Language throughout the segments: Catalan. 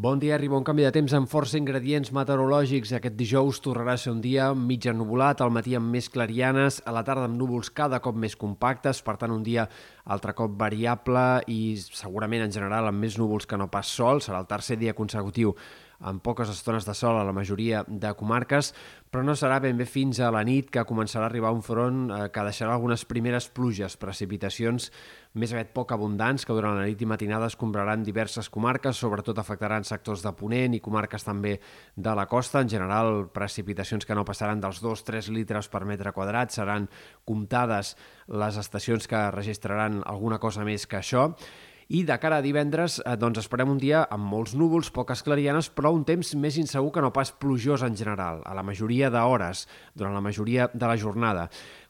Bon dia, arriba un canvi de temps amb força ingredients meteorològics. Aquest dijous tornarà a ser un dia mig ennubulat, al matí amb més clarianes, a la tarda amb núvols cada cop més compactes, per tant un dia altre cop variable i segurament en general amb més núvols que no pas sol. Serà el tercer dia consecutiu amb poques estones de sol a la majoria de comarques, però no serà ben bé fins a la nit que començarà a arribar un front eh, que deixarà algunes primeres pluges, precipitacions més aviat poc abundants que durant la nit i matinada es compraran diverses comarques, sobretot afectaran sectors de Ponent i comarques també de la costa. En general, precipitacions que no passaran dels 2-3 litres per metre quadrat, seran comptades les estacions que registraran alguna cosa més que això i de cara a divendres eh, doncs esperem un dia amb molts núvols, poques clarianes, però un temps més insegur que no pas plujós en general, a la majoria d'hores, durant la majoria de la jornada.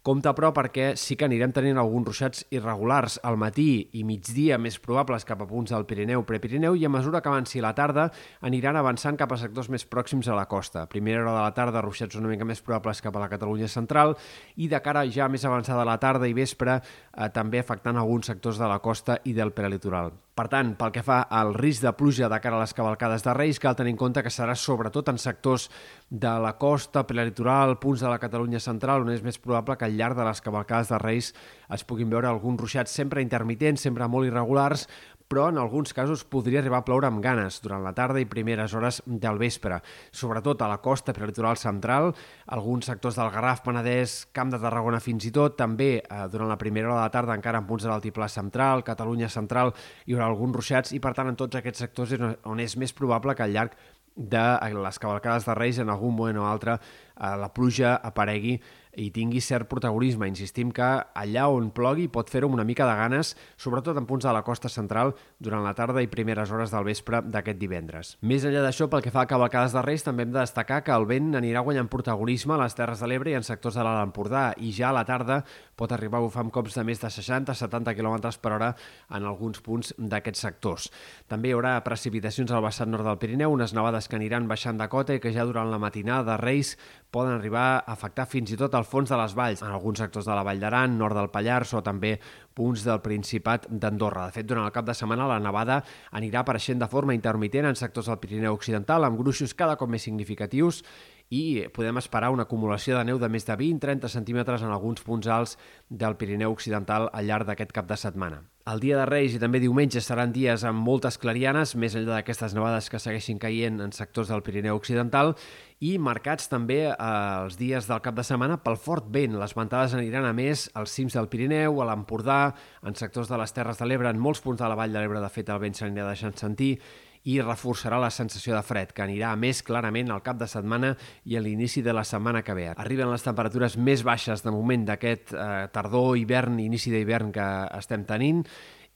Compte, però, perquè sí que anirem tenint alguns ruixats irregulars al matí i migdia més probables cap a punts del Pirineu, Prepirineu, i a mesura que avanci la tarda aniran avançant cap a sectors més pròxims a la costa. Primera hora de la tarda, ruixats una mica més probables cap a la Catalunya central i de cara ja més avançada la tarda i vespre eh, també afectant alguns sectors de la costa i del prelitoral. Per tant, pel que fa al risc de pluja de cara a les cavalcades de Reis, cal tenir en compte que serà sobretot en sectors de la costa, prelitoral, punts de la Catalunya central, on és més probable que al llarg de les cavalcades de Reis es puguin veure alguns ruixats sempre intermitents, sempre molt irregulars, però en alguns casos podria arribar a ploure amb ganes durant la tarda i primeres hores del vespre, sobretot a la costa prelitoral central, alguns sectors del Garraf, Penedès, Camp de Tarragona fins i tot, també eh, durant la primera hora de la tarda encara en punts de l'altiplà central, Catalunya central, hi haurà alguns ruixats i per tant en tots aquests sectors és on és més probable que al llarg de les cavalcades de Reis en algun moment o altre eh, la pluja aparegui i tingui cert protagonisme. Insistim que allà on plogui pot fer-ho amb una mica de ganes, sobretot en punts de la costa central, durant la tarda i primeres hores del vespre d'aquest divendres. Més enllà d'això, pel que fa a cavalcades de Reis, també hem de destacar que el vent anirà guanyant protagonisme a les Terres de l'Ebre i en sectors de l'Alt Empordà, i ja a la tarda pot arribar a bufar amb cops de més de 60-70 km per hora en alguns punts d'aquests sectors. També hi haurà precipitacions al vessant nord del Pirineu, unes nevades que aniran baixant de cota i que ja durant la matinada de Reis poden arribar a afectar fins i tot el fons de les valls, en alguns sectors de la Vall d'Aran, nord del Pallars o també punts del Principat d'Andorra. De fet, durant el cap de setmana la nevada anirà apareixent de forma intermitent en sectors del Pirineu Occidental, amb gruixos cada cop més significatius i podem esperar una acumulació de neu de més de 20-30 centímetres en alguns punts alts del Pirineu Occidental al llarg d'aquest cap de setmana. El dia de Reis i també diumenge seran dies amb moltes clarianes, més enllà d'aquestes nevades que segueixin caient en sectors del Pirineu Occidental, i marcats també eh, els dies del cap de setmana pel fort vent. Les ventades aniran a més als cims del Pirineu, a l'Empordà, en sectors de les Terres de l'Ebre, en molts punts de la Vall de l'Ebre, de fet, el vent s'anirà deixant sentir, i reforçarà la sensació de fred, que anirà més clarament al cap de setmana i a l'inici de la setmana que ve. Arriben les temperatures més baixes de moment d'aquest eh, tardor, hivern, inici d'hivern que estem tenint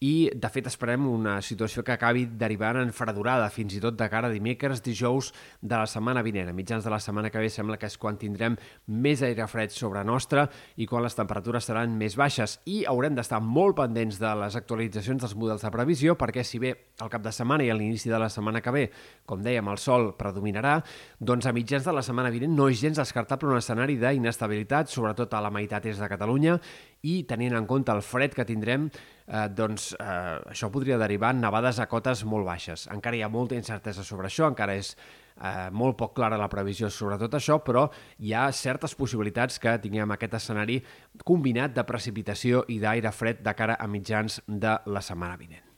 i, de fet, esperem una situació que acabi derivant en fredurada, fins i tot de cara a dimecres, dijous de la setmana vinent. A mitjans de la setmana que ve sembla que és quan tindrem més aire fred sobre nostra i quan les temperatures seran més baixes. I haurem d'estar molt pendents de les actualitzacions dels models de previsió, perquè si bé al cap de setmana i a l'inici de la setmana que ve, com dèiem, el sol predominarà, doncs a mitjans de la setmana vinent no és gens descartable un escenari d'inestabilitat, sobretot a la meitat est de Catalunya, i tenint en compte el fred que tindrem, eh, doncs eh, això podria derivar en nevades a cotes molt baixes. Encara hi ha molta incertesa sobre això, encara és eh, molt poc clara la previsió sobre tot això, però hi ha certes possibilitats que tinguem aquest escenari combinat de precipitació i d'aire fred de cara a mitjans de la setmana vinent.